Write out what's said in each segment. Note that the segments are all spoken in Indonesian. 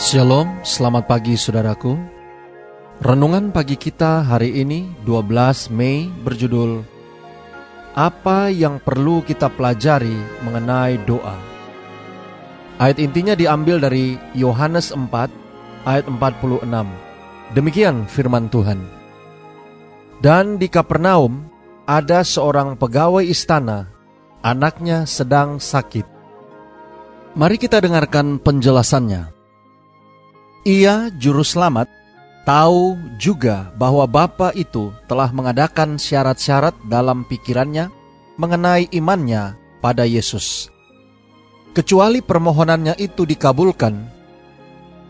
Shalom, selamat pagi saudaraku. Renungan pagi kita hari ini 12 Mei berjudul Apa yang perlu kita pelajari mengenai doa. Ayat intinya diambil dari Yohanes 4 ayat 46. Demikian firman Tuhan. Dan di Kapernaum ada seorang pegawai istana, anaknya sedang sakit. Mari kita dengarkan penjelasannya. Ia, juru selamat, tahu juga bahwa Bapa itu telah mengadakan syarat-syarat dalam pikirannya mengenai imannya pada Yesus. Kecuali permohonannya itu dikabulkan,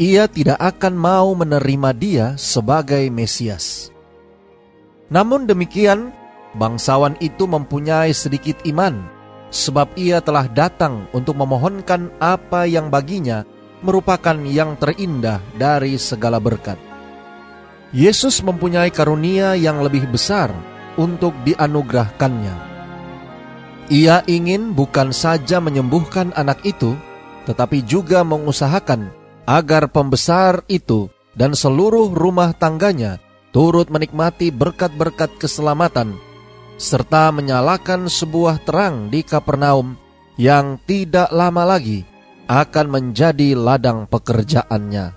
ia tidak akan mau menerima dia sebagai Mesias. Namun demikian, bangsawan itu mempunyai sedikit iman, sebab ia telah datang untuk memohonkan apa yang baginya merupakan yang terindah dari segala berkat. Yesus mempunyai karunia yang lebih besar untuk dianugerahkannya. Ia ingin bukan saja menyembuhkan anak itu, tetapi juga mengusahakan agar pembesar itu dan seluruh rumah tangganya turut menikmati berkat-berkat keselamatan, serta menyalakan sebuah terang di Kapernaum yang tidak lama lagi akan menjadi ladang pekerjaannya.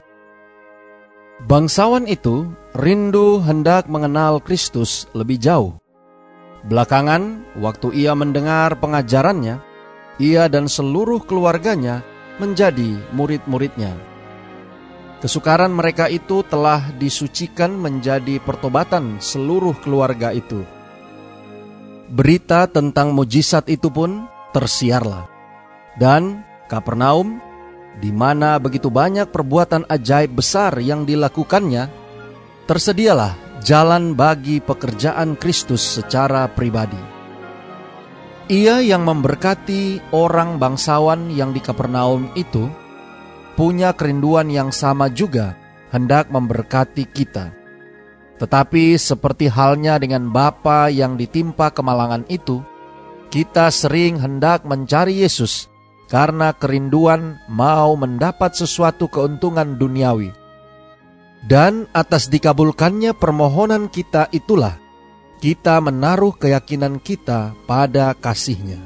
Bangsawan itu rindu hendak mengenal Kristus lebih jauh. Belakangan, waktu ia mendengar pengajarannya, ia dan seluruh keluarganya menjadi murid-muridnya. Kesukaran mereka itu telah disucikan menjadi pertobatan seluruh keluarga itu. Berita tentang mujizat itu pun tersiarlah. Dan Kapernaum, di mana begitu banyak perbuatan ajaib besar yang dilakukannya, tersedialah jalan bagi pekerjaan Kristus secara pribadi. Ia yang memberkati orang bangsawan yang di Kapernaum itu punya kerinduan yang sama juga hendak memberkati kita. Tetapi seperti halnya dengan Bapa yang ditimpa kemalangan itu, kita sering hendak mencari Yesus karena kerinduan mau mendapat sesuatu keuntungan duniawi. Dan atas dikabulkannya permohonan kita itulah kita menaruh keyakinan kita pada kasihnya.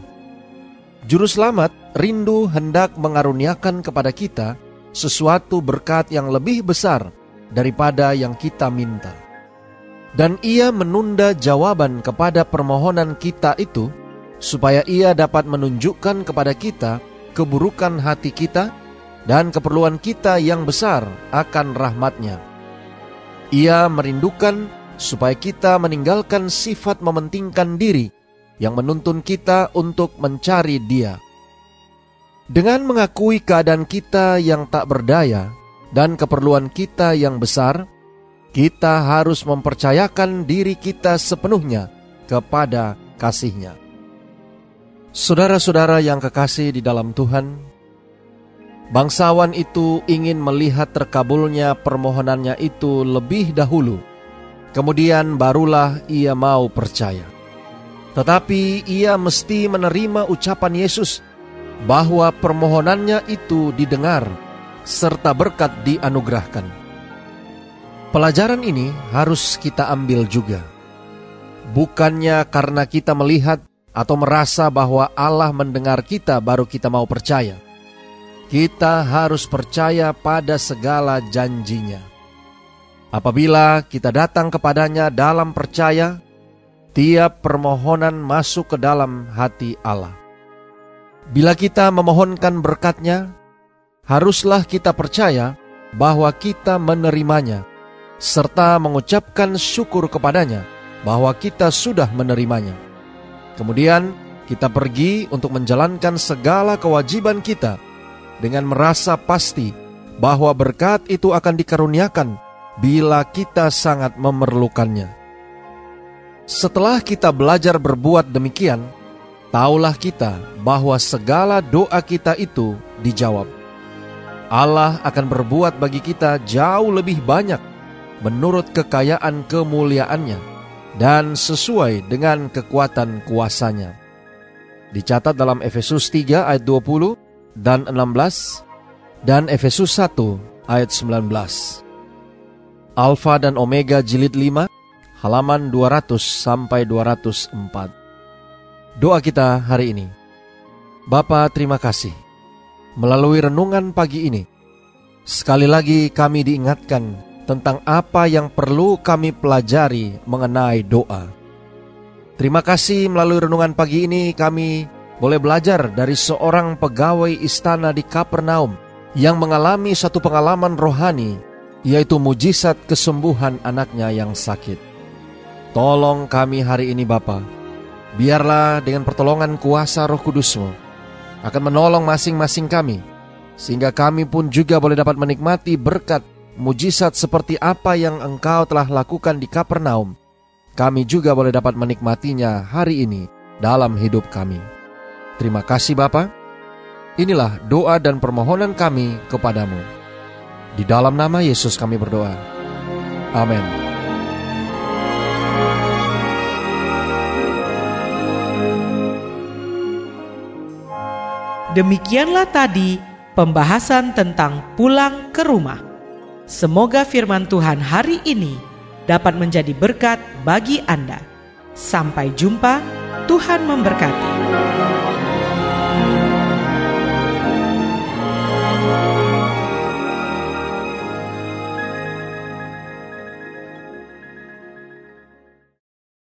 Juru selamat rindu hendak mengaruniakan kepada kita sesuatu berkat yang lebih besar daripada yang kita minta. Dan ia menunda jawaban kepada permohonan kita itu supaya ia dapat menunjukkan kepada kita keburukan hati kita dan keperluan kita yang besar akan rahmatnya. Ia merindukan supaya kita meninggalkan sifat mementingkan diri yang menuntun kita untuk mencari dia. Dengan mengakui keadaan kita yang tak berdaya dan keperluan kita yang besar, kita harus mempercayakan diri kita sepenuhnya kepada kasihnya. Saudara-saudara yang kekasih di dalam Tuhan, bangsawan itu ingin melihat terkabulnya permohonannya itu lebih dahulu. Kemudian barulah ia mau percaya. Tetapi ia mesti menerima ucapan Yesus bahwa permohonannya itu didengar serta berkat dianugerahkan. Pelajaran ini harus kita ambil juga. Bukannya karena kita melihat atau merasa bahwa Allah mendengar kita baru kita mau percaya. Kita harus percaya pada segala janjinya. Apabila kita datang kepadanya dalam percaya, tiap permohonan masuk ke dalam hati Allah. Bila kita memohonkan berkatnya, haruslah kita percaya bahwa kita menerimanya, serta mengucapkan syukur kepadanya bahwa kita sudah menerimanya. Kemudian kita pergi untuk menjalankan segala kewajiban kita dengan merasa pasti bahwa berkat itu akan dikaruniakan bila kita sangat memerlukannya. Setelah kita belajar berbuat demikian, taulah kita bahwa segala doa kita itu dijawab. Allah akan berbuat bagi kita jauh lebih banyak menurut kekayaan kemuliaannya dan sesuai dengan kekuatan kuasanya. Dicatat dalam Efesus 3 ayat 20 dan 16 dan Efesus 1 ayat 19. Alfa dan Omega jilid 5 halaman 200 sampai 204. Doa kita hari ini. Bapa terima kasih. Melalui renungan pagi ini, sekali lagi kami diingatkan tentang apa yang perlu kami pelajari mengenai doa. Terima kasih melalui renungan pagi ini kami boleh belajar dari seorang pegawai istana di Kapernaum yang mengalami satu pengalaman rohani, yaitu mujizat kesembuhan anaknya yang sakit. Tolong kami hari ini Bapa, biarlah dengan pertolongan kuasa roh kudusmu, akan menolong masing-masing kami, sehingga kami pun juga boleh dapat menikmati berkat mujizat seperti apa yang engkau telah lakukan di Kapernaum. Kami juga boleh dapat menikmatinya hari ini dalam hidup kami. Terima kasih Bapak. Inilah doa dan permohonan kami kepadamu. Di dalam nama Yesus kami berdoa. Amin. Demikianlah tadi pembahasan tentang pulang ke rumah. Semoga firman Tuhan hari ini dapat menjadi berkat bagi Anda. Sampai jumpa, Tuhan memberkati.